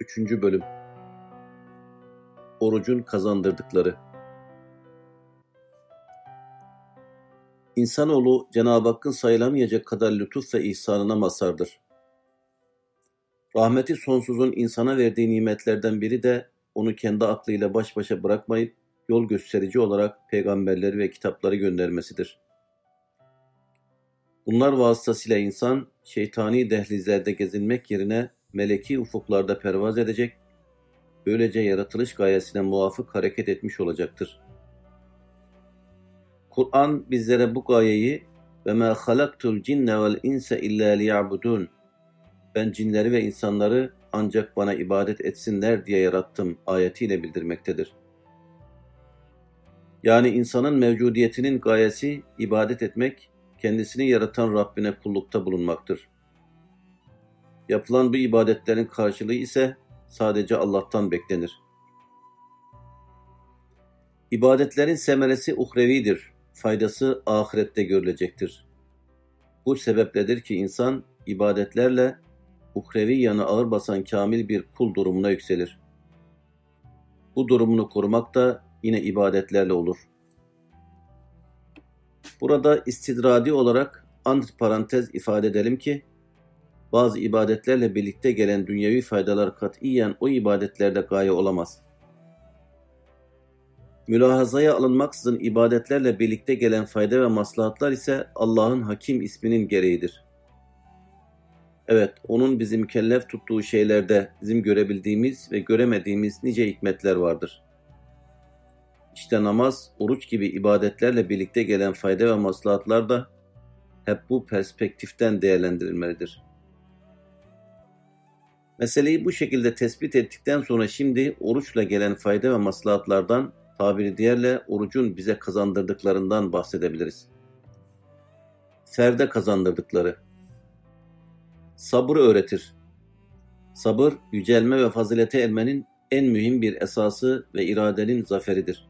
3. Bölüm Orucun kazandırdıkları İnsanoğlu Cenab-ı Hakk'ın sayılamayacak kadar lütuf ve ihsanına mazhardır. Rahmeti sonsuzun insana verdiği nimetlerden biri de onu kendi aklıyla baş başa bırakmayıp yol gösterici olarak peygamberleri ve kitapları göndermesidir. Bunlar vasıtasıyla insan şeytani dehlizlerde gezinmek yerine meleki ufuklarda pervaz edecek, böylece yaratılış gayesine muvafık hareket etmiş olacaktır. Kur'an bizlere bu gayeyi ve ma halaktul cinne vel insa illa liya'budun ben cinleri ve insanları ancak bana ibadet etsinler diye yarattım ayetiyle bildirmektedir. Yani insanın mevcudiyetinin gayesi ibadet etmek, kendisini yaratan Rabbine kullukta bulunmaktır. Yapılan bu ibadetlerin karşılığı ise sadece Allah'tan beklenir. İbadetlerin semeresi uhrevidir, faydası ahirette görülecektir. Bu sebepledir ki insan ibadetlerle uhrevi yanı ağır basan kamil bir kul durumuna yükselir. Bu durumunu korumak da yine ibadetlerle olur. Burada istidradi olarak parantez ifade edelim ki, bazı ibadetlerle birlikte gelen dünyevi faydalar katiyen o ibadetlerde gaye olamaz. Mülahazaya alınmaksızın ibadetlerle birlikte gelen fayda ve maslahatlar ise Allah'ın Hakim isminin gereğidir. Evet, onun bizi mükellef tuttuğu şeylerde bizim görebildiğimiz ve göremediğimiz nice hikmetler vardır. İşte namaz, oruç gibi ibadetlerle birlikte gelen fayda ve maslahatlar da hep bu perspektiften değerlendirilmelidir. Meseleyi bu şekilde tespit ettikten sonra şimdi oruçla gelen fayda ve maslahatlardan tabiri diğerle orucun bize kazandırdıklarından bahsedebiliriz. Ferde kazandırdıkları. Sabır öğretir. Sabır, yücelme ve fazilete ermenin en mühim bir esası ve iradenin zaferidir.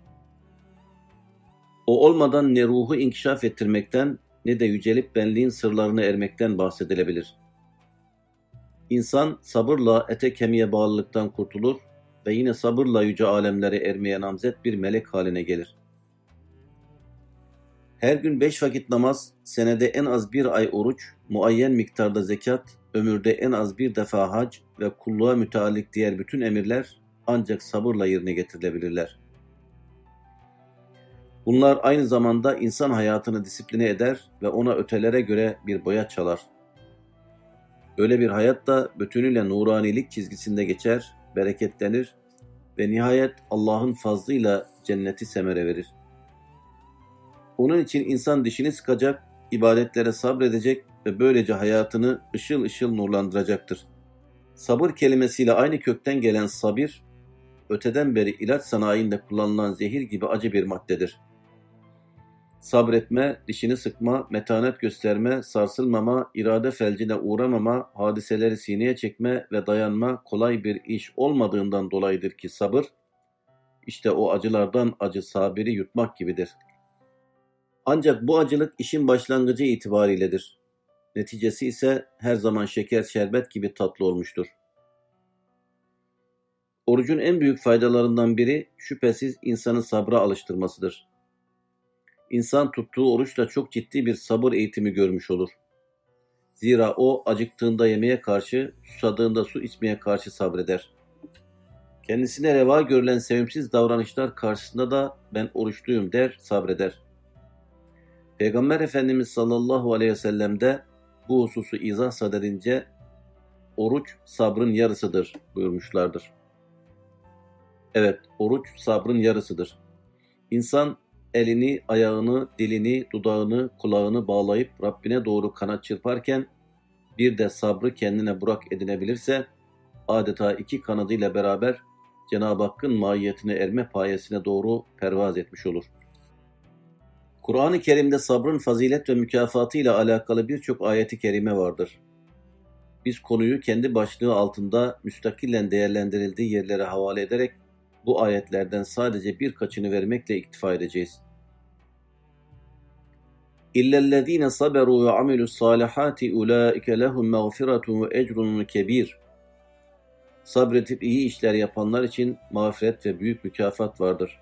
O olmadan ne ruhu inkişaf ettirmekten ne de yücelip benliğin sırlarına ermekten bahsedilebilir. İnsan sabırla ete kemiğe bağlılıktan kurtulur ve yine sabırla yüce alemlere ermeye namzet bir melek haline gelir. Her gün beş vakit namaz, senede en az bir ay oruç, muayyen miktarda zekat, ömürde en az bir defa hac ve kulluğa müteallik diğer bütün emirler ancak sabırla yerine getirilebilirler. Bunlar aynı zamanda insan hayatını disipline eder ve ona ötelere göre bir boya çalar. Böyle bir hayat da bütünüyle nuranilik çizgisinde geçer, bereketlenir ve nihayet Allah'ın fazlıyla cenneti semere verir. Onun için insan dişini sıkacak, ibadetlere sabredecek ve böylece hayatını ışıl ışıl nurlandıracaktır. Sabır kelimesiyle aynı kökten gelen sabir, öteden beri ilaç sanayinde kullanılan zehir gibi acı bir maddedir. Sabretme, dişini sıkma, metanet gösterme, sarsılmama, irade felcine uğramama, hadiseleri sineye çekme ve dayanma kolay bir iş olmadığından dolayıdır ki sabır, işte o acılardan acı sabiri yutmak gibidir. Ancak bu acılık işin başlangıcı itibariyledir. Neticesi ise her zaman şeker şerbet gibi tatlı olmuştur. Orucun en büyük faydalarından biri şüphesiz insanı sabra alıştırmasıdır. İnsan tuttuğu oruçla çok ciddi bir sabır eğitimi görmüş olur. Zira o acıktığında yemeğe karşı, susadığında su içmeye karşı sabreder. Kendisine reva görülen sevimsiz davranışlar karşısında da ben oruçluyum der, sabreder. Peygamber Efendimiz sallallahu aleyhi ve sellem de bu hususu izah sadedince oruç sabrın yarısıdır buyurmuşlardır. Evet, oruç sabrın yarısıdır. İnsan elini, ayağını, dilini, dudağını, kulağını bağlayıp Rabbine doğru kanat çırparken bir de sabrı kendine burak edinebilirse adeta iki kanadıyla beraber Cenab-ı Hakk'ın mahiyetine erme payesine doğru pervaz etmiş olur. Kur'an-ı Kerim'de sabrın fazilet ve mükafatı ile alakalı birçok ayeti kerime vardır. Biz konuyu kendi başlığı altında müstakillen değerlendirildiği yerlere havale ederek bu ayetlerden sadece birkaçını vermekle iktifa edeceğiz. İllellezine saberu ve amilus salihati ulaike lehum mağfiretun ve ecrun kebir. Sabretip iyi işler yapanlar için mağfiret ve büyük mükafat vardır.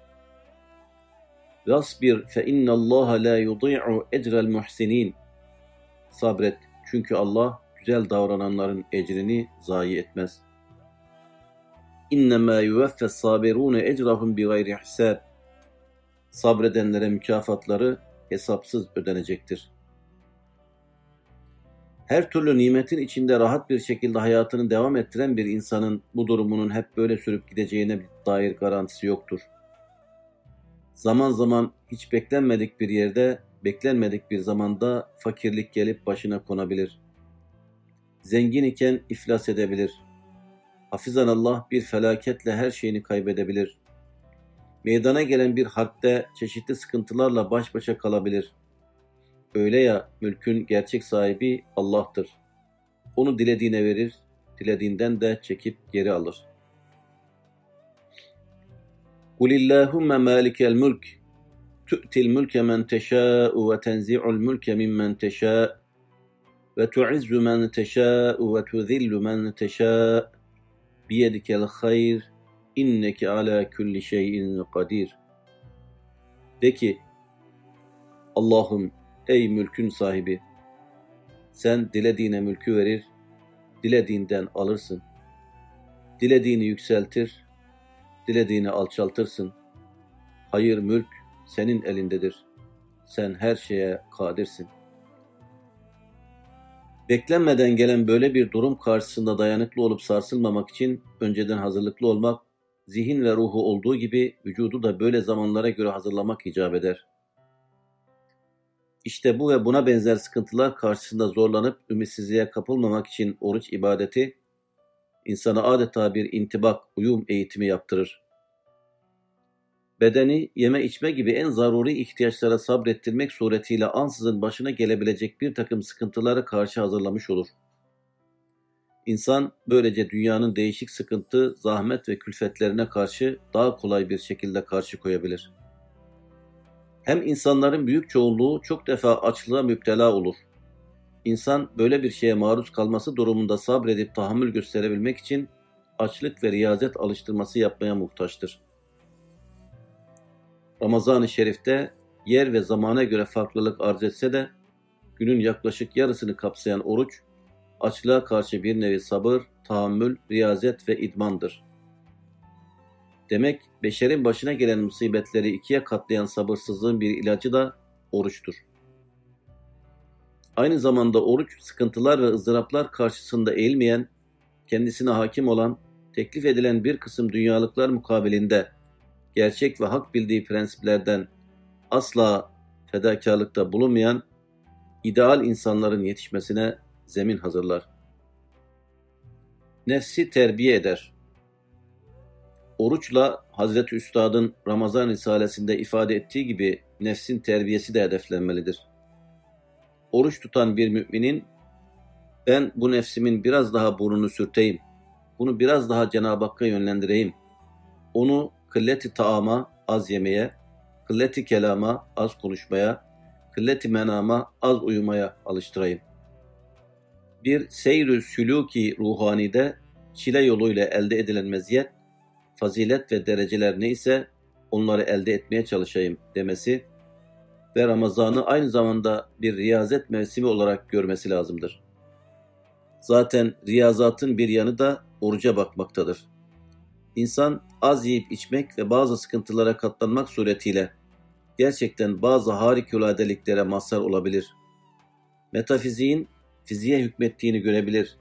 Vasbir fe innallaha la yudî'u ecrel muhsinin. Sabret çünkü Allah güzel davrananların ecrini zayi etmez. İnnemâ yuveffes sabirûne ecrahum bi gayri hisab. Sabredenlere mükafatları hesapsız ödenecektir. Her türlü nimetin içinde rahat bir şekilde hayatını devam ettiren bir insanın bu durumunun hep böyle sürüp gideceğine dair garantisi yoktur. Zaman zaman hiç beklenmedik bir yerde, beklenmedik bir zamanda fakirlik gelip başına konabilir. Zengin iken iflas edebilir Hafizan Allah bir felaketle her şeyini kaybedebilir. Meydana gelen bir harpte çeşitli sıkıntılarla baş başa kalabilir. Öyle ya mülkün gerçek sahibi Allah'tır. Onu dilediğine verir, dilediğinden de çekip geri alır. قُلِ اللّٰهُمَّ مَالِكَ الْمُلْكِ تُؤْتِ الْمُلْكَ مَنْ تَشَاءُ وَتَنْزِعُ الْمُلْكَ مِمَّنْ تَشَاءُ وَتُعِزُّ مَنْ تَشَاءُ وَتُذِلُّ مَنْ تَشَاءُ biyedikel hayr inneke ala kulli şeyin kadir. De ki Allah'ım ey mülkün sahibi sen dilediğine mülkü verir, dilediğinden alırsın. Dilediğini yükseltir, dilediğini alçaltırsın. Hayır mülk senin elindedir. Sen her şeye kadirsin. Beklenmeden gelen böyle bir durum karşısında dayanıklı olup sarsılmamak için önceden hazırlıklı olmak zihin ve ruhu olduğu gibi vücudu da böyle zamanlara göre hazırlamak icap eder. İşte bu ve buna benzer sıkıntılar karşısında zorlanıp ümitsizliğe kapılmamak için oruç ibadeti, insana adeta bir intibak, uyum eğitimi yaptırır. Bedeni yeme içme gibi en zaruri ihtiyaçlara sabrettirmek suretiyle ansızın başına gelebilecek bir takım sıkıntılara karşı hazırlamış olur.'' İnsan böylece dünyanın değişik sıkıntı, zahmet ve külfetlerine karşı daha kolay bir şekilde karşı koyabilir. Hem insanların büyük çoğunluğu çok defa açlığa müptela olur. İnsan böyle bir şeye maruz kalması durumunda sabredip tahammül gösterebilmek için açlık ve riyazet alıştırması yapmaya muhtaçtır. Ramazan-ı Şerif'te yer ve zamana göre farklılık arz etse de günün yaklaşık yarısını kapsayan oruç açlığa karşı bir nevi sabır, tahammül, riyazet ve idmandır. Demek beşerin başına gelen musibetleri ikiye katlayan sabırsızlığın bir ilacı da oruçtur. Aynı zamanda oruç sıkıntılar ve ızdıraplar karşısında eğilmeyen, kendisine hakim olan, teklif edilen bir kısım dünyalıklar mukabilinde gerçek ve hak bildiği prensiplerden asla fedakarlıkta bulunmayan ideal insanların yetişmesine zemin hazırlar. Nefsi terbiye eder. Oruçla Hazreti Üstad'ın Ramazan Risalesi'nde ifade ettiği gibi nefsin terbiyesi de hedeflenmelidir. Oruç tutan bir müminin ben bu nefsimin biraz daha burnunu sürteyim, bunu biraz daha Cenab-ı Hakk'a yönlendireyim, onu kılleti taama az yemeye, kılleti kelama az konuşmaya, kılleti menama az uyumaya alıştırayım bir seyr-ü sülûki ruhanide çile yoluyla elde edilen meziyet, fazilet ve dereceler neyse onları elde etmeye çalışayım demesi ve Ramazan'ı aynı zamanda bir riyazet mevsimi olarak görmesi lazımdır. Zaten riyazatın bir yanı da oruca bakmaktadır. İnsan az yiyip içmek ve bazı sıkıntılara katlanmak suretiyle gerçekten bazı harikuladeliklere mazhar olabilir. Metafiziğin fiziğe hükmettiğini görebilir.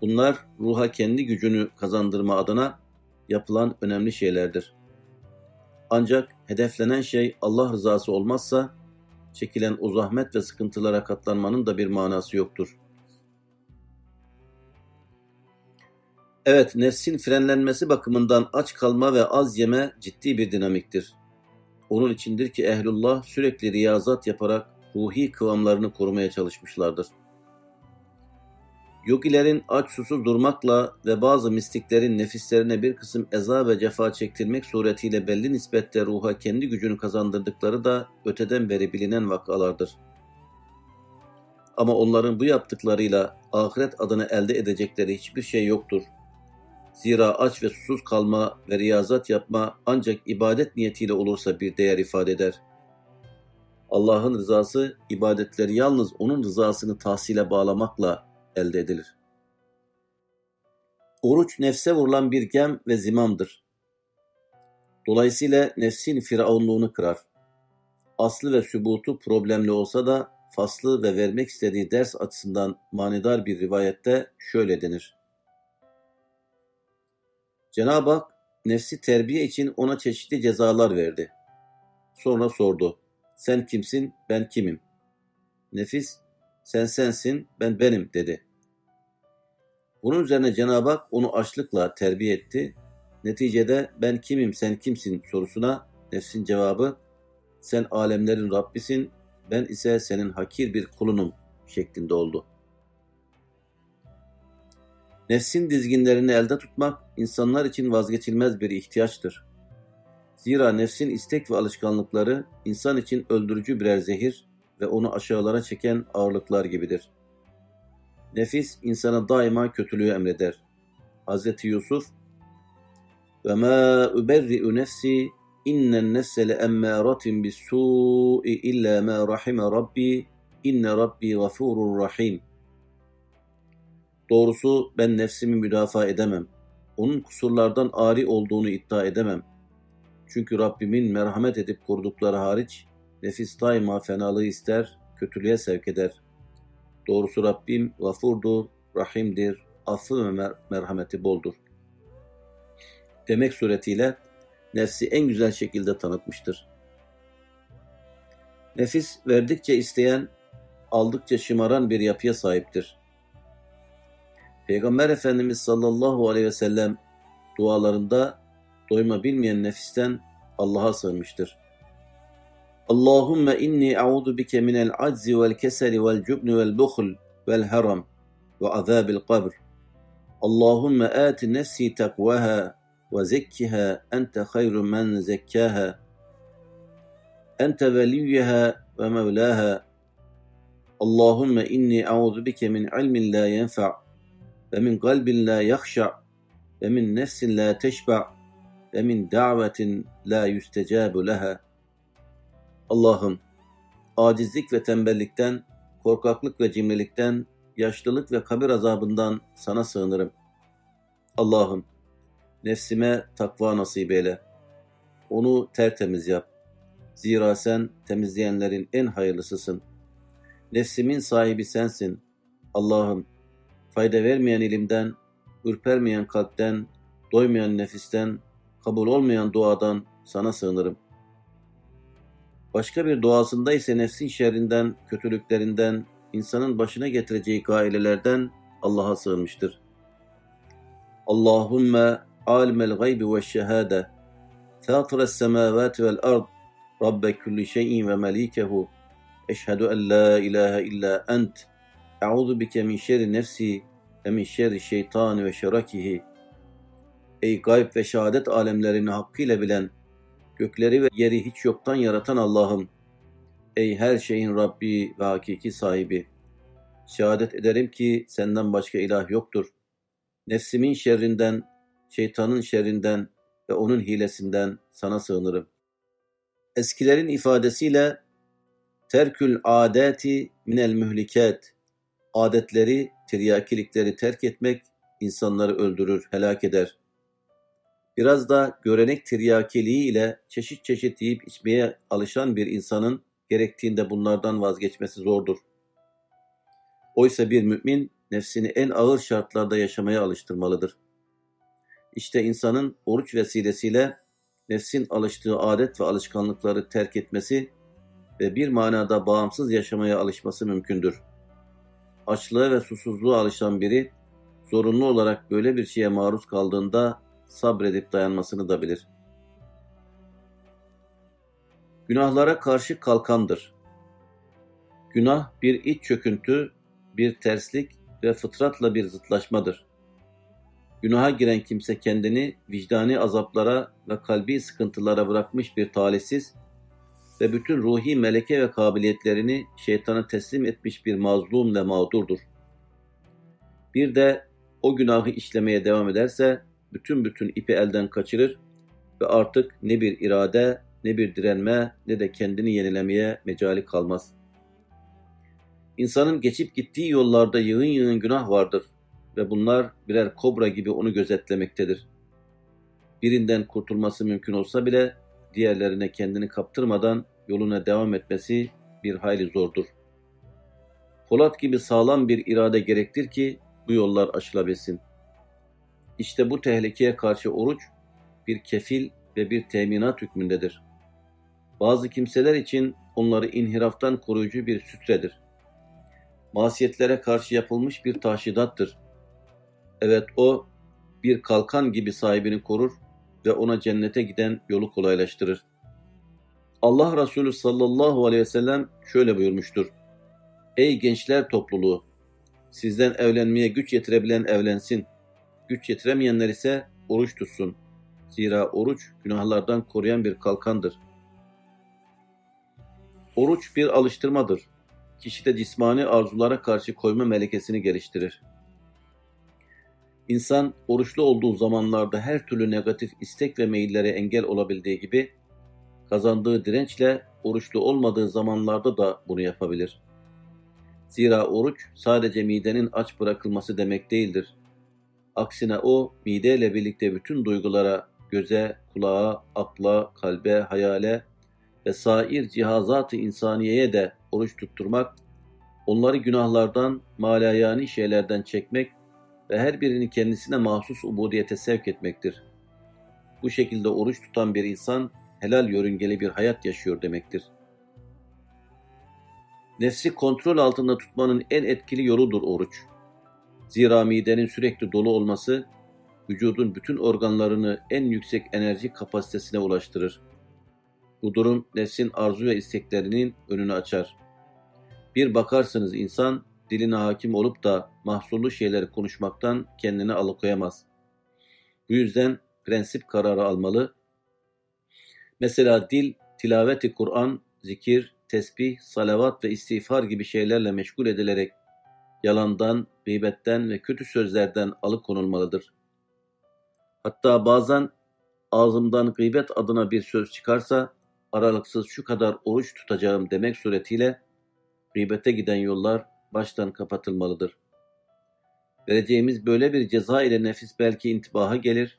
Bunlar ruha kendi gücünü kazandırma adına yapılan önemli şeylerdir. Ancak hedeflenen şey Allah rızası olmazsa çekilen o zahmet ve sıkıntılara katlanmanın da bir manası yoktur. Evet, nefsin frenlenmesi bakımından aç kalma ve az yeme ciddi bir dinamiktir. Onun içindir ki ehlullah sürekli riyazat yaparak ruhi kıvamlarını korumaya çalışmışlardır. Yogilerin aç susuz durmakla ve bazı mistiklerin nefislerine bir kısım eza ve cefa çektirmek suretiyle belli nispette ruha kendi gücünü kazandırdıkları da öteden beri bilinen vakalardır. Ama onların bu yaptıklarıyla ahiret adını elde edecekleri hiçbir şey yoktur. Zira aç ve susuz kalma ve riyazat yapma ancak ibadet niyetiyle olursa bir değer ifade eder. Allah'ın rızası ibadetleri yalnız onun rızasını tahsile bağlamakla elde edilir. Oruç nefse vurulan bir gem ve zimamdır. Dolayısıyla nefsin firavunluğunu kırar. Aslı ve sübutu problemli olsa da faslı ve vermek istediği ders açısından manidar bir rivayette şöyle denir. Cenab-ı Hak nefsi terbiye için ona çeşitli cezalar verdi. Sonra sordu. Sen kimsin, ben kimim? Nefis, sen sensin, ben benim dedi. Bunun üzerine Cenab-ı Hak onu açlıkla terbiye etti. Neticede ben kimim, sen kimsin sorusuna nefsin cevabı, sen alemlerin Rabbisin, ben ise senin hakir bir kulunum şeklinde oldu. Nefsin dizginlerini elde tutmak insanlar için vazgeçilmez bir ihtiyaçtır. Zira nefsin istek ve alışkanlıkları insan için öldürücü birer zehir ve onu aşağılara çeken ağırlıklar gibidir. Nefis insana daima kötülüğü emreder. Hz. Yusuf ve ma uberri'u nefsi innen nefse le emmâratin bis su'i illa ma rahime rabbi inne rabbi gafurur rahim. Doğrusu ben nefsimi müdafaa edemem. Onun kusurlardan ari olduğunu iddia edemem. Çünkü Rabbimin merhamet edip kurdukları hariç nefis daima fenalığı ister, kötülüğe sevk eder. Doğrusu Rabbim gafurdur, rahimdir, affı ve mer merhameti boldur. Demek suretiyle nefsi en güzel şekilde tanıtmıştır. Nefis verdikçe isteyen, aldıkça şımaran bir yapıya sahiptir. Peygamber Efendimiz sallallahu aleyhi ve sellem dualarında doyma bilmeyen nefisten Allah'a sığınmıştır. Allahümme inni a'udu bike minel aczi vel keseli vel cubni vel buhl vel haram ve azabil kabr. Allahümme ati nefsi takvaha ve zekkiha ente hayru men zekkaha. Ente veliyyeha ve mevlaha. Allahümme inni a'udu bike min ilmin la yenfa' ve min kalbin la yakhşa' ve min nefsin la teşba' ve min davetin la yüstecabu leha. Allah'ım acizlik ve tembellikten, korkaklık ve cimrilikten, yaşlılık ve kabir azabından sana sığınırım. Allah'ım nefsime takva nasip eyle. Onu tertemiz yap. Zira sen temizleyenlerin en hayırlısısın. Nefsimin sahibi sensin. Allah'ım fayda vermeyen ilimden, ürpermeyen kalpten, doymayan nefisten, kabul olmayan duadan sana sığınırım. Başka bir duasında ise nefsin şerrinden, kötülüklerinden, insanın başına getireceği gailelerden Allah'a sığınmıştır. Allahümme alimel gaybi ve şehade, fâtıres semâvâti vel ard, Rabbe kulli şeyin ve melikehu, eşhedü en la ilahe illa ent, e'udu bike min şerri nefsi ve min şerri şeytani ve şerakihi. Ey gayb ve şehadet alemlerini hakkıyla bilen, gökleri ve yeri hiç yoktan yaratan Allah'ım, ey her şeyin Rabbi ve hakiki sahibi, şehadet ederim ki senden başka ilah yoktur. Nefsimin şerrinden, şeytanın şerrinden ve onun hilesinden sana sığınırım. Eskilerin ifadesiyle terkül adeti minel mühlikat, adetleri, tiryakilikleri terk etmek insanları öldürür, helak eder. Biraz da görenek tiryakiliği ile çeşit çeşit yiyip içmeye alışan bir insanın gerektiğinde bunlardan vazgeçmesi zordur. Oysa bir mümin nefsini en ağır şartlarda yaşamaya alıştırmalıdır. İşte insanın oruç vesilesiyle nefsin alıştığı adet ve alışkanlıkları terk etmesi ve bir manada bağımsız yaşamaya alışması mümkündür. Açlığa ve susuzluğa alışan biri zorunlu olarak böyle bir şeye maruz kaldığında sabredip dayanmasını da bilir. Günahlara karşı kalkandır. Günah bir iç çöküntü, bir terslik ve fıtratla bir zıtlaşmadır. Günaha giren kimse kendini vicdani azaplara ve kalbi sıkıntılara bırakmış bir talihsiz ve bütün ruhi meleke ve kabiliyetlerini şeytana teslim etmiş bir mazlum ve mağdurdur. Bir de o günahı işlemeye devam ederse bütün bütün ipi elden kaçırır ve artık ne bir irade, ne bir direnme, ne de kendini yenilemeye mecali kalmaz. İnsanın geçip gittiği yollarda yığın yığın günah vardır ve bunlar birer kobra gibi onu gözetlemektedir. Birinden kurtulması mümkün olsa bile diğerlerine kendini kaptırmadan yoluna devam etmesi bir hayli zordur. Polat gibi sağlam bir irade gerektir ki bu yollar aşılabilsin. İşte bu tehlikeye karşı oruç bir kefil ve bir teminat hükmündedir. Bazı kimseler için onları inhiraftan koruyucu bir sütredir. Masiyetlere karşı yapılmış bir taşidattır. Evet o bir kalkan gibi sahibini korur ve ona cennete giden yolu kolaylaştırır. Allah Resulü sallallahu aleyhi ve sellem şöyle buyurmuştur. Ey gençler topluluğu! Sizden evlenmeye güç yetirebilen evlensin. Güç yetiremeyenler ise oruç tutsun. Zira oruç günahlardan koruyan bir kalkandır. Oruç bir alıştırmadır. Kişide cismani arzulara karşı koyma melekesini geliştirir. İnsan oruçlu olduğu zamanlarda her türlü negatif istek ve meyillere engel olabildiği gibi kazandığı dirençle oruçlu olmadığı zamanlarda da bunu yapabilir. Zira oruç sadece midenin aç bırakılması demek değildir. Aksine o mideyle birlikte bütün duygulara, göze, kulağa, akla, kalbe, hayale ve sair cihazat-ı insaniyeye de oruç tutturmak, onları günahlardan, malayani şeylerden çekmek ve her birini kendisine mahsus ubudiyete sevk etmektir. Bu şekilde oruç tutan bir insan helal yörüngeli bir hayat yaşıyor demektir. Nefsi kontrol altında tutmanın en etkili yoludur oruç. Zira midenin sürekli dolu olması, vücudun bütün organlarını en yüksek enerji kapasitesine ulaştırır. Bu durum nefsin arzu ve isteklerinin önünü açar. Bir bakarsınız insan diline hakim olup da mahsullu şeyleri konuşmaktan kendini alıkoyamaz. Bu yüzden prensip kararı almalı. Mesela dil, tilaveti Kur'an, zikir, tesbih, salavat ve istiğfar gibi şeylerle meşgul edilerek yalandan, gıybetten ve kötü sözlerden alıkonulmalıdır. Hatta bazen ağzımdan gıybet adına bir söz çıkarsa aralıksız şu kadar oruç tutacağım demek suretiyle gıybete giden yollar baştan kapatılmalıdır. Vereceğimiz böyle bir ceza ile nefis belki intibaha gelir,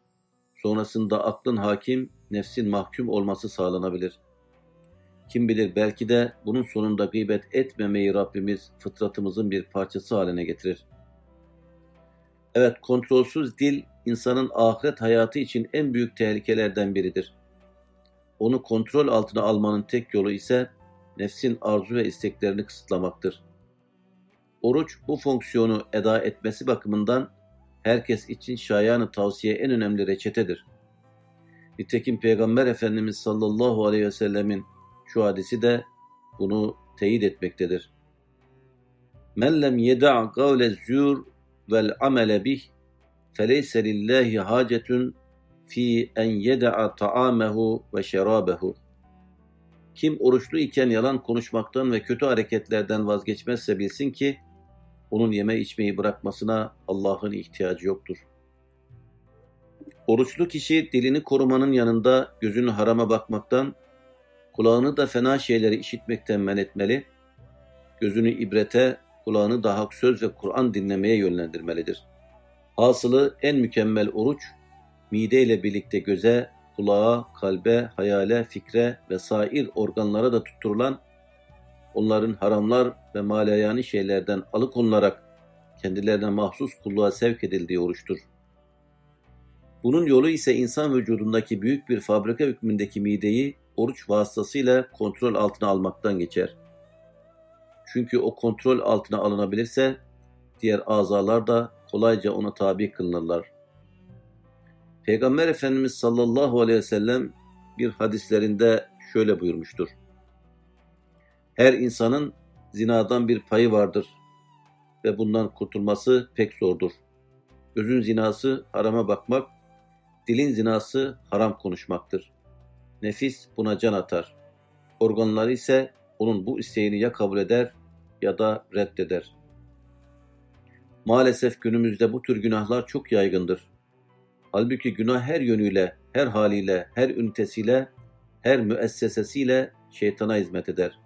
sonrasında aklın hakim, nefsin mahkum olması sağlanabilir. Kim bilir belki de bunun sonunda gıybet etmemeyi Rabbimiz fıtratımızın bir parçası haline getirir. Evet, kontrolsüz dil insanın ahiret hayatı için en büyük tehlikelerden biridir. Onu kontrol altına almanın tek yolu ise nefsin arzu ve isteklerini kısıtlamaktır. Oruç bu fonksiyonu eda etmesi bakımından herkes için şayanı tavsiye en önemli reçetedir. Nitekim Peygamber Efendimiz sallallahu aleyhi ve sellemin şu hadisi de bunu teyit etmektedir. Men lem yeda' kavle zür vel amele bih feleyse lillahi hacetun fi en yeda'a ta'amehu ve şerabehu. Kim oruçlu iken yalan konuşmaktan ve kötü hareketlerden vazgeçmezse bilsin ki onun yeme içmeyi bırakmasına Allah'ın ihtiyacı yoktur. Oruçlu kişi dilini korumanın yanında gözünü harama bakmaktan, kulağını da fena şeyleri işitmekten men etmeli, gözünü ibrete, kulağını da hak söz ve Kur'an dinlemeye yönlendirmelidir. Hasılı en mükemmel oruç, mide ile birlikte göze, kulağa, kalbe, hayale, fikre ve sair organlara da tutturulan onların haramlar ve malayani şeylerden alıkonularak kendilerine mahsus kulluğa sevk edildiği oruçtur. Bunun yolu ise insan vücudundaki büyük bir fabrika hükmündeki mideyi oruç vasıtasıyla kontrol altına almaktan geçer. Çünkü o kontrol altına alınabilirse diğer azalar da kolayca ona tabi kılınırlar. Peygamber Efendimiz sallallahu aleyhi ve sellem bir hadislerinde şöyle buyurmuştur. Her insanın zinadan bir payı vardır ve bundan kurtulması pek zordur. Gözün zinası harama bakmak, dilin zinası haram konuşmaktır. Nefis buna can atar. Organları ise onun bu isteğini ya kabul eder ya da reddeder. Maalesef günümüzde bu tür günahlar çok yaygındır. Halbuki günah her yönüyle, her haliyle, her ünitesiyle, her müessesesiyle şeytana hizmet eder.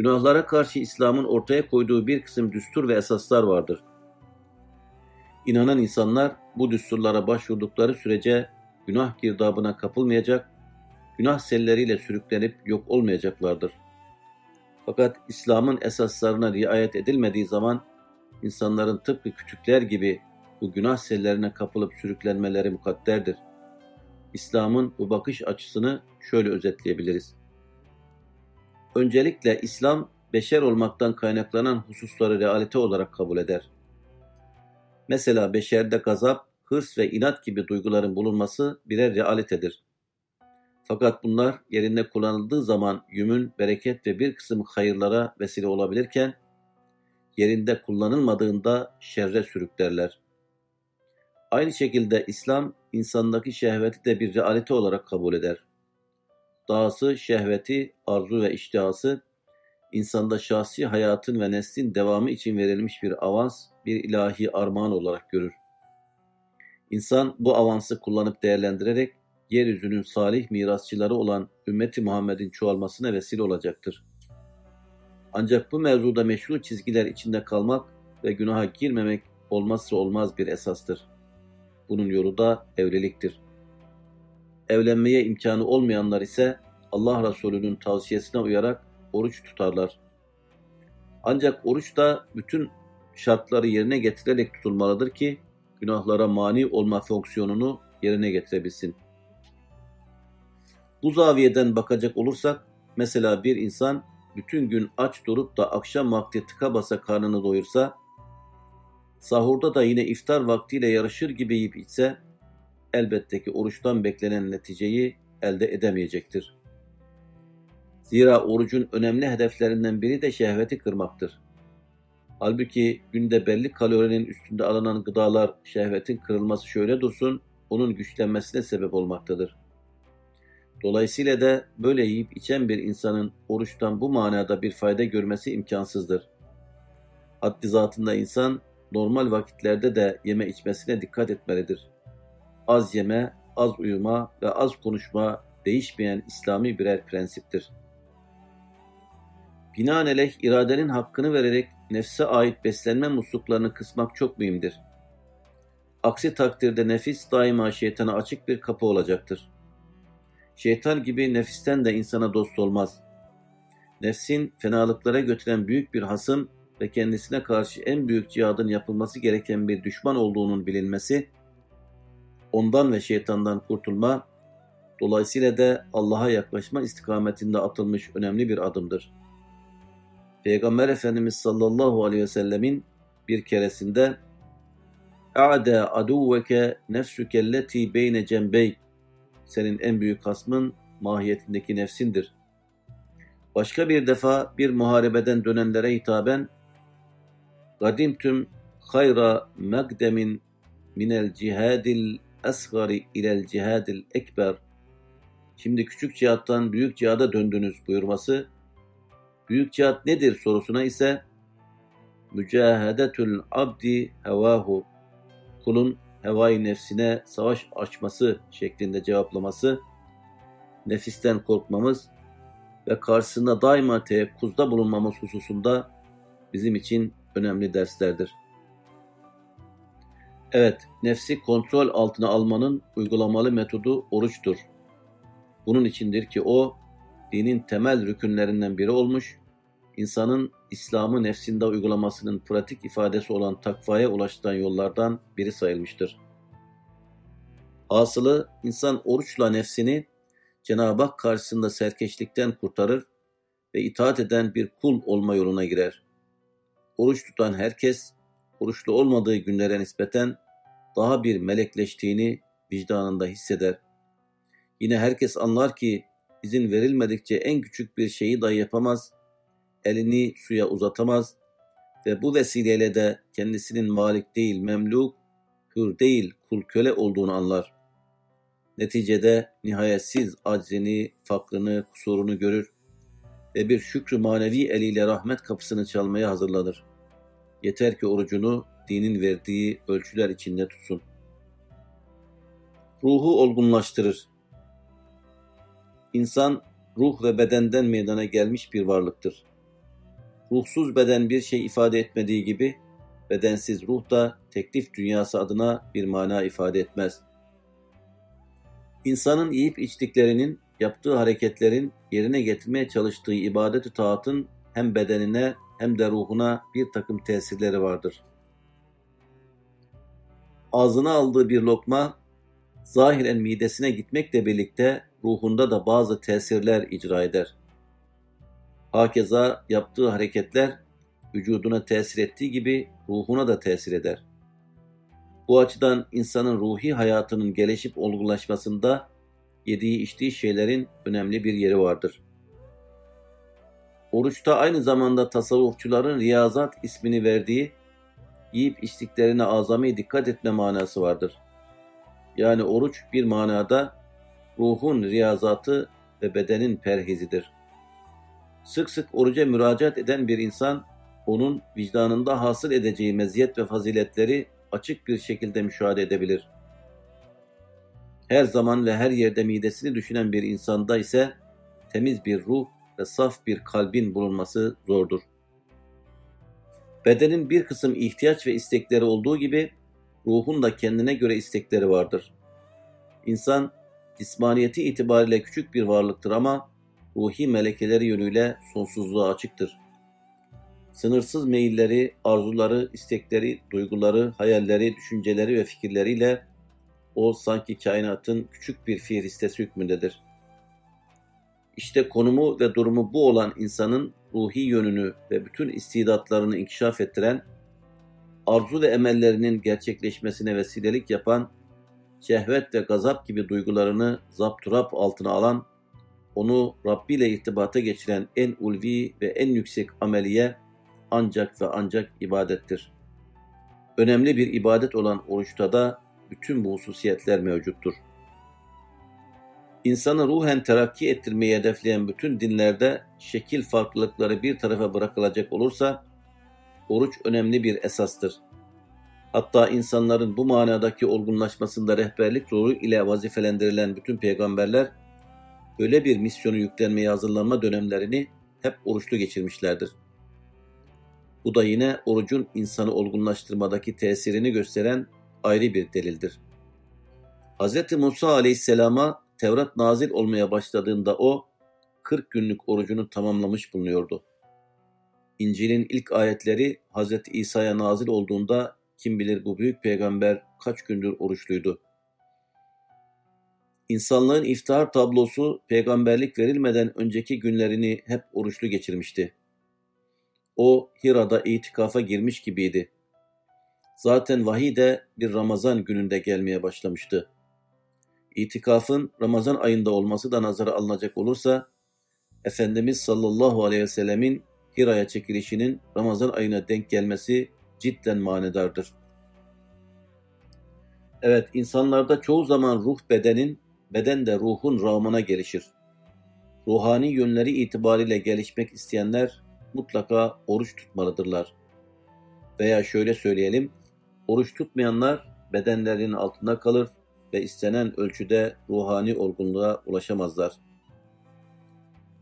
Günahlara karşı İslam'ın ortaya koyduğu bir kısım düstur ve esaslar vardır. İnanan insanlar bu düsturlara başvurdukları sürece günah girdabına kapılmayacak, günah selleriyle sürüklenip yok olmayacaklardır. Fakat İslam'ın esaslarına riayet edilmediği zaman insanların tıpkı kütükler gibi bu günah sellerine kapılıp sürüklenmeleri mukadderdir. İslam'ın bu bakış açısını şöyle özetleyebiliriz. Öncelikle İslam, beşer olmaktan kaynaklanan hususları realite olarak kabul eder. Mesela beşerde gazap, hırs ve inat gibi duyguların bulunması birer realitedir. Fakat bunlar yerinde kullanıldığı zaman yümün, bereket ve bir kısım hayırlara vesile olabilirken, yerinde kullanılmadığında şerre sürüklerler. Aynı şekilde İslam, insandaki şehveti de bir realite olarak kabul eder. Dahası şehveti, arzu ve iştihası, insanda şahsi hayatın ve neslin devamı için verilmiş bir avans, bir ilahi armağan olarak görür. İnsan bu avansı kullanıp değerlendirerek yeryüzünün salih mirasçıları olan ümmeti Muhammed'in çoğalmasına vesile olacaktır. Ancak bu mevzuda meşru çizgiler içinde kalmak ve günaha girmemek olmazsa olmaz bir esastır. Bunun yolu da evliliktir. Evlenmeye imkanı olmayanlar ise Allah Resulü'nün tavsiyesine uyarak oruç tutarlar. Ancak oruç da bütün şartları yerine getirerek tutulmalıdır ki günahlara mani olma fonksiyonunu yerine getirebilsin. Bu zaviyeden bakacak olursak, mesela bir insan bütün gün aç durup da akşam vakti tıka basa karnını doyursa, sahurda da yine iftar vaktiyle yarışır gibi yiyip içse, elbette ki oruçtan beklenen neticeyi elde edemeyecektir. Zira orucun önemli hedeflerinden biri de şehveti kırmaktır. Halbuki günde belli kalorinin üstünde alınan gıdalar şehvetin kırılması şöyle dursun, onun güçlenmesine sebep olmaktadır. Dolayısıyla da böyle yiyip içen bir insanın oruçtan bu manada bir fayda görmesi imkansızdır. Haddi zatında insan normal vakitlerde de yeme içmesine dikkat etmelidir. Az yeme, az uyuma ve az konuşma değişmeyen İslami birer prensiptir. Binaenaleyh iradenin hakkını vererek nefse ait beslenme musluklarını kısmak çok mühimdir. Aksi takdirde nefis daima şeytana açık bir kapı olacaktır. Şeytan gibi nefisten de insana dost olmaz. Nefsin fenalıklara götüren büyük bir hasım ve kendisine karşı en büyük cihadın yapılması gereken bir düşman olduğunun bilinmesi, ondan ve şeytandan kurtulma, dolayısıyla da Allah'a yaklaşma istikametinde atılmış önemli bir adımdır. Peygamber Efendimiz sallallahu aleyhi ve sellemin bir keresinde اَعْدَى عَدُوَّكَ نَفْسُكَ الَّتِي بَيْنَ جَنْبَيْكَ senin en büyük hasmın mahiyetindeki nefsindir. Başka bir defa bir muharebeden dönenlere hitaben Gadimtüm hayra megdemin minel cihadil asgari ilel cihadil ekber. Şimdi küçük cihattan büyük cihada döndünüz buyurması büyük cihat nedir? sorusuna ise mücahedetül abdi hevahu. Kulun hevai nefsine savaş açması şeklinde cevaplaması, nefisten korkmamız ve karşısında daima teyakkuzda bulunmamız hususunda bizim için önemli derslerdir. Evet, nefsi kontrol altına almanın uygulamalı metodu oruçtur. Bunun içindir ki o, dinin temel rükünlerinden biri olmuş, insanın İslam'ı nefsinde uygulamasının pratik ifadesi olan takvaya ulaştıran yollardan biri sayılmıştır. Asılı insan oruçla nefsini Cenab-ı Hak karşısında serkeşlikten kurtarır ve itaat eden bir kul olma yoluna girer. Oruç tutan herkes, oruçlu olmadığı günlere nispeten daha bir melekleştiğini vicdanında hisseder. Yine herkes anlar ki izin verilmedikçe en küçük bir şeyi dahi yapamaz elini suya uzatamaz ve bu vesileyle de kendisinin malik değil memluk, hür değil kul köle olduğunu anlar. Neticede nihayetsiz aczini, fakrını, kusurunu görür ve bir şükrü manevi eliyle rahmet kapısını çalmaya hazırlanır. Yeter ki orucunu dinin verdiği ölçüler içinde tutsun. ruhu olgunlaştırır. İnsan ruh ve bedenden meydana gelmiş bir varlıktır. Ruhsuz beden bir şey ifade etmediği gibi bedensiz ruh da teklif dünyası adına bir mana ifade etmez. İnsanın yiyip içtiklerinin, yaptığı hareketlerin, yerine getirmeye çalıştığı ibadet-i taatın hem bedenine hem de ruhuna bir takım tesirleri vardır. Ağzına aldığı bir lokma zahiren midesine gitmekle birlikte ruhunda da bazı tesirler icra eder. Hakeza yaptığı hareketler vücuduna tesir ettiği gibi ruhuna da tesir eder. Bu açıdan insanın ruhi hayatının gelişip olgulaşmasında yediği içtiği şeylerin önemli bir yeri vardır. Oruçta aynı zamanda tasavvufçuların riyazat ismini verdiği yiyip içtiklerine azami dikkat etme manası vardır. Yani oruç bir manada ruhun riyazatı ve bedenin perhizidir. Sık sık oruca müracaat eden bir insan, onun vicdanında hasıl edeceği meziyet ve faziletleri açık bir şekilde müşahede edebilir. Her zaman ve her yerde midesini düşünen bir insanda ise temiz bir ruh ve saf bir kalbin bulunması zordur. Bedenin bir kısım ihtiyaç ve istekleri olduğu gibi ruhun da kendine göre istekleri vardır. İnsan cismaniyeti itibariyle küçük bir varlıktır ama ruhi melekeleri yönüyle sonsuzluğa açıktır. Sınırsız meyilleri, arzuları, istekleri, duyguları, hayalleri, düşünceleri ve fikirleriyle o sanki kainatın küçük bir fihristesi hükmündedir. İşte konumu ve durumu bu olan insanın ruhi yönünü ve bütün istidatlarını inkişaf ettiren, arzu ve emellerinin gerçekleşmesine vesilelik yapan, şehvet ve gazap gibi duygularını zapturap altına alan, onu Rabbi ile irtibata geçiren en ulvi ve en yüksek ameliye ancak ve ancak ibadettir. Önemli bir ibadet olan oruçta da bütün bu hususiyetler mevcuttur. İnsanı ruhen terakki ettirmeyi hedefleyen bütün dinlerde şekil farklılıkları bir tarafa bırakılacak olursa, oruç önemli bir esastır. Hatta insanların bu manadaki olgunlaşmasında rehberlik rolü ile vazifelendirilen bütün peygamberler, öyle bir misyonu yüklenmeye hazırlanma dönemlerini hep oruçlu geçirmişlerdir. Bu da yine orucun insanı olgunlaştırmadaki tesirini gösteren ayrı bir delildir. Hz. Musa aleyhisselama Tevrat nazil olmaya başladığında o 40 günlük orucunu tamamlamış bulunuyordu. İncil'in ilk ayetleri Hz. İsa'ya nazil olduğunda kim bilir bu büyük peygamber kaç gündür oruçluydu. İnsanlığın iftihar tablosu peygamberlik verilmeden önceki günlerini hep oruçlu geçirmişti. O Hira'da itikafa girmiş gibiydi. Zaten vahiy de bir Ramazan gününde gelmeye başlamıştı. İtikafın Ramazan ayında olması da nazara alınacak olursa, Efendimiz sallallahu aleyhi ve sellemin Hira'ya çekilişinin Ramazan ayına denk gelmesi cidden manedardır. Evet, insanlarda çoğu zaman ruh bedenin, beden de ruhun rağmına gelişir. Ruhani yönleri itibariyle gelişmek isteyenler mutlaka oruç tutmalıdırlar. Veya şöyle söyleyelim, oruç tutmayanlar bedenlerinin altında kalır ve istenen ölçüde ruhani olgunluğa ulaşamazlar.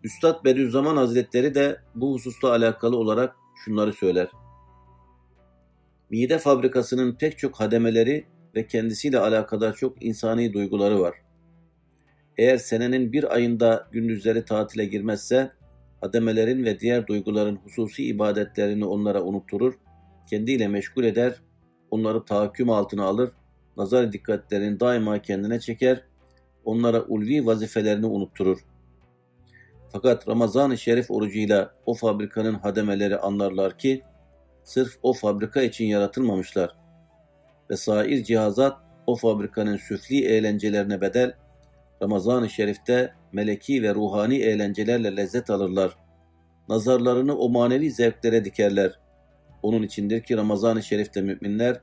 Üstad Bediüzzaman Hazretleri de bu hususla alakalı olarak şunları söyler. Mide fabrikasının pek çok hademeleri ve kendisiyle alakadar çok insani duyguları var. Eğer senenin bir ayında gündüzleri tatile girmezse, hademelerin ve diğer duyguların hususi ibadetlerini onlara unutturur, kendiyle meşgul eder, onları tahakküm altına alır nazar dikkatlerini daima kendine çeker, onlara ulvi vazifelerini unutturur. Fakat Ramazan-ı Şerif orucuyla o fabrikanın hademeleri anlarlar ki, sırf o fabrika için yaratılmamışlar. Ve sair cihazat o fabrikanın süfli eğlencelerine bedel, Ramazan-ı Şerif'te meleki ve ruhani eğlencelerle lezzet alırlar. Nazarlarını o manevi zevklere dikerler. Onun içindir ki Ramazan-ı Şerif'te müminler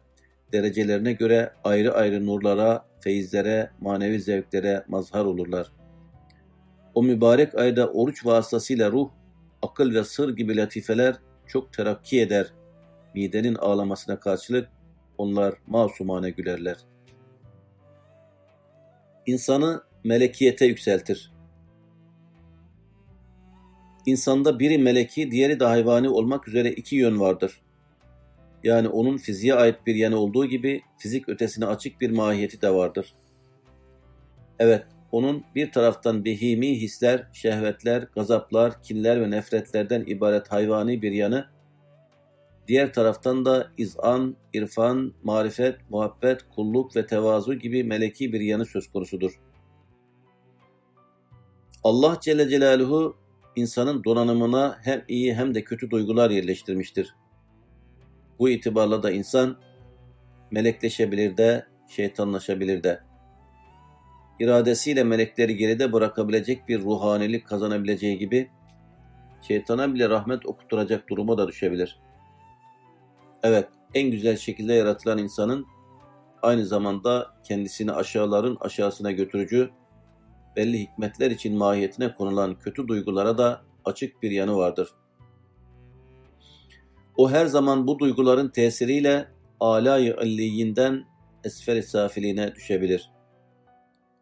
derecelerine göre ayrı ayrı nurlara, feyizlere, manevi zevklere mazhar olurlar. O mübarek ayda oruç vasıtasıyla ruh, akıl ve sır gibi latifeler çok terakki eder. Midenin ağlamasına karşılık onlar masumane gülerler. insanı melekiyete yükseltir. İnsanda biri meleki, diğeri de hayvani olmak üzere iki yön vardır. Yani onun fiziğe ait bir yanı olduğu gibi fizik ötesine açık bir mahiyeti de vardır. Evet, onun bir taraftan behimi hisler, şehvetler, gazaplar, kinler ve nefretlerden ibaret hayvani bir yanı, diğer taraftan da izan, irfan, marifet, muhabbet, kulluk ve tevazu gibi meleki bir yanı söz konusudur. Allah Celle Celaluhu insanın donanımına hem iyi hem de kötü duygular yerleştirmiştir. Bu itibarla da insan melekleşebilir de, şeytanlaşabilir de. İradesiyle melekleri geride bırakabilecek bir ruhanilik kazanabileceği gibi, şeytana bile rahmet okutturacak duruma da düşebilir. Evet, en güzel şekilde yaratılan insanın aynı zamanda kendisini aşağıların aşağısına götürücü, belli hikmetler için mahiyetine konulan kötü duygulara da açık bir yanı vardır. O her zaman bu duyguların tesiriyle alay-ı illiyinden esfer-i safiline düşebilir.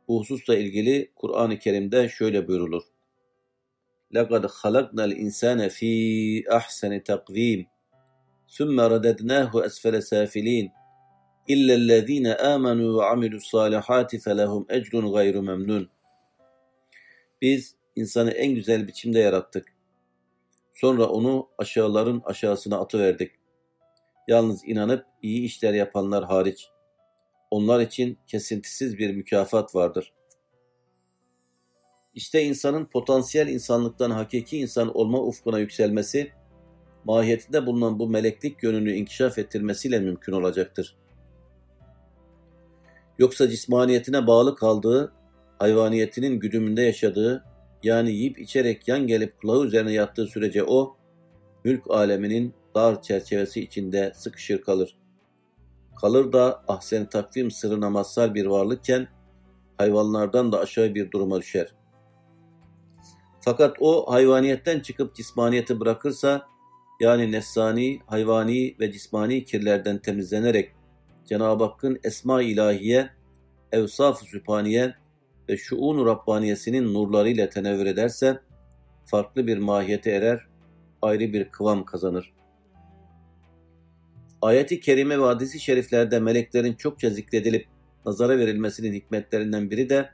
Bu hususla ilgili Kur'an-ı Kerim'de şöyle buyurulur. لَقَدْ خَلَقْنَا الْاِنْسَانَ ف۪ي اَحْسَنِ تَقْو۪يمٍ ثُمَّ رَدَدْنَاهُ أَسْفَلَ سَافِل۪ينَ اِلَّا الَّذ۪ينَ آمَنُوا وَعَمِلُوا الصَّالِحَاتِ فَلَهُمْ اَجْرٌ غَيْرُ مَمْنُونَ Biz insanı en güzel biçimde yarattık. Sonra onu aşağıların aşağısına atıverdik. Yalnız inanıp iyi işler yapanlar hariç. Onlar için kesintisiz bir mükafat vardır. İşte insanın potansiyel insanlıktan hakiki insan olma ufkuna yükselmesi, mahiyetinde bulunan bu meleklik yönünü inkişaf ettirmesiyle mümkün olacaktır. Yoksa cismaniyetine bağlı kaldığı, hayvaniyetinin güdümünde yaşadığı, yani yiyip içerek yan gelip kulağı üzerine yattığı sürece o, mülk aleminin dar çerçevesi içinde sıkışır kalır. Kalır da ahsen takvim sırrına mazhar bir varlıkken, hayvanlardan da aşağı bir duruma düşer. Fakat o hayvaniyetten çıkıp cismaniyeti bırakırsa, yani nefsani, hayvani ve cismani kirlerden temizlenerek Cenab-ı Hakk'ın esma ilahiye, evsaf-ı sübhaniye ve şuun Rabbaniyesinin nurlarıyla tenevvür ederse, farklı bir mahiyete erer, ayrı bir kıvam kazanır. Ayet-i Kerime ve hadis-i şeriflerde meleklerin çokça zikredilip nazara verilmesinin hikmetlerinden biri de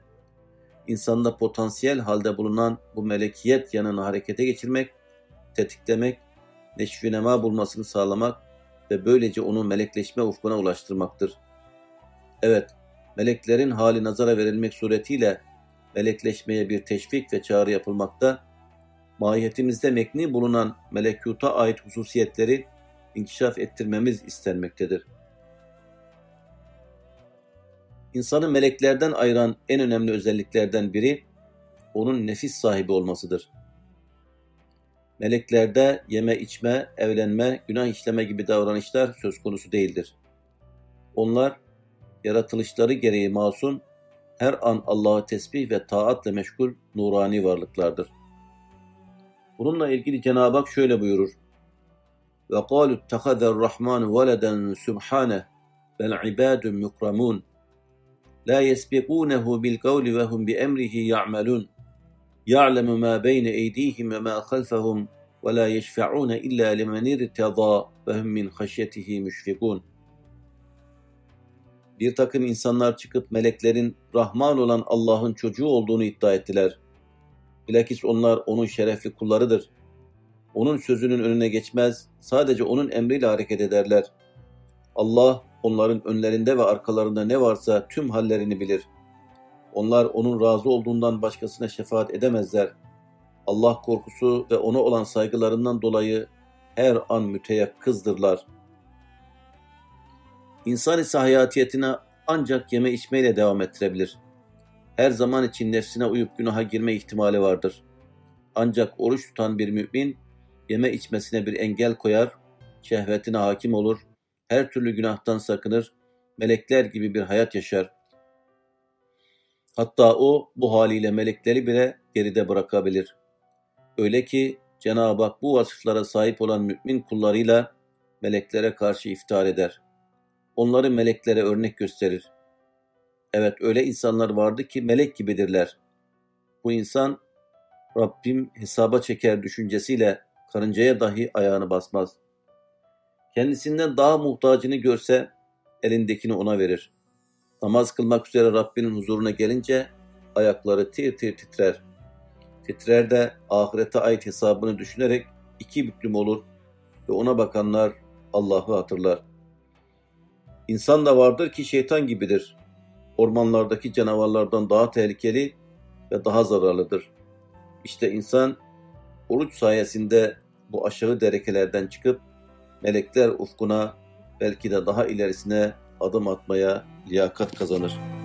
insanda potansiyel halde bulunan bu melekiyet yanını harekete geçirmek, tetiklemek, neşvinema bulmasını sağlamak ve böylece onu melekleşme ufkuna ulaştırmaktır. Evet, meleklerin hali nazara verilmek suretiyle melekleşmeye bir teşvik ve çağrı yapılmakta, mahiyetimizde mekni bulunan melekuta ait hususiyetleri inkişaf ettirmemiz istenmektedir. İnsanı meleklerden ayıran en önemli özelliklerden biri, onun nefis sahibi olmasıdır. Meleklerde yeme içme, evlenme, günah işleme gibi davranışlar söz konusu değildir. Onlar yaratılışları gereği masum, her an Allah'ı tesbih ve taatle meşgul nurani varlıklardır. Bununla ilgili Cenab-ı Hak şöyle buyurur. وَقَالُوا اتَّخَذَ الرَّحْمَانُ وَلَدًا سُبْحَانَهُ بَلْ عِبَادٌ مُكْرَمُونَ لَا يَسْبِقُونَهُ بِالْقَوْلِ وَهُمْ بِأَمْرِهِ يَعْمَلُونَ يَعْلَمُ مَا بَيْنَ أَيْدِيهِمْ وَمَا خَلْفَهُمْ وَلَا يَشْفَعُونَ إِلَّا لِمَنِ ارْتَضَى وَهُمْ مِنْ خَشْيَتِهِ مُشْفِقُونَ bir takım insanlar çıkıp meleklerin Rahman olan Allah'ın çocuğu olduğunu iddia ettiler. Bilakis onlar onun şerefli kullarıdır. Onun sözünün önüne geçmez, sadece onun emriyle hareket ederler. Allah onların önlerinde ve arkalarında ne varsa tüm hallerini bilir. Onlar onun razı olduğundan başkasına şefaat edemezler. Allah korkusu ve ona olan saygılarından dolayı her an müteyakkızdırlar.'' İnsan ise hayatiyetine ancak yeme içmeyle devam ettirebilir. Her zaman için nefsine uyup günaha girme ihtimali vardır. Ancak oruç tutan bir mümin yeme içmesine bir engel koyar, şehvetine hakim olur, her türlü günahtan sakınır, melekler gibi bir hayat yaşar. Hatta o bu haliyle melekleri bile geride bırakabilir. Öyle ki Cenab-ı Hak bu vasıflara sahip olan mümin kullarıyla meleklere karşı iftihar eder.'' Onları meleklere örnek gösterir. Evet öyle insanlar vardı ki melek gibidirler. Bu insan Rabbim hesaba çeker düşüncesiyle karıncaya dahi ayağını basmaz. Kendisinden daha muhtacını görse elindekini ona verir. Namaz kılmak üzere Rabbinin huzuruna gelince ayakları tir tir titrer. Titrer de ahirete ait hesabını düşünerek iki büklüm olur ve ona bakanlar Allah'ı hatırlar. İnsan da vardır ki şeytan gibidir. Ormanlardaki canavarlardan daha tehlikeli ve daha zararlıdır. İşte insan oruç sayesinde bu aşağı derekelerden çıkıp melekler ufkuna belki de daha ilerisine adım atmaya liyakat kazanır.''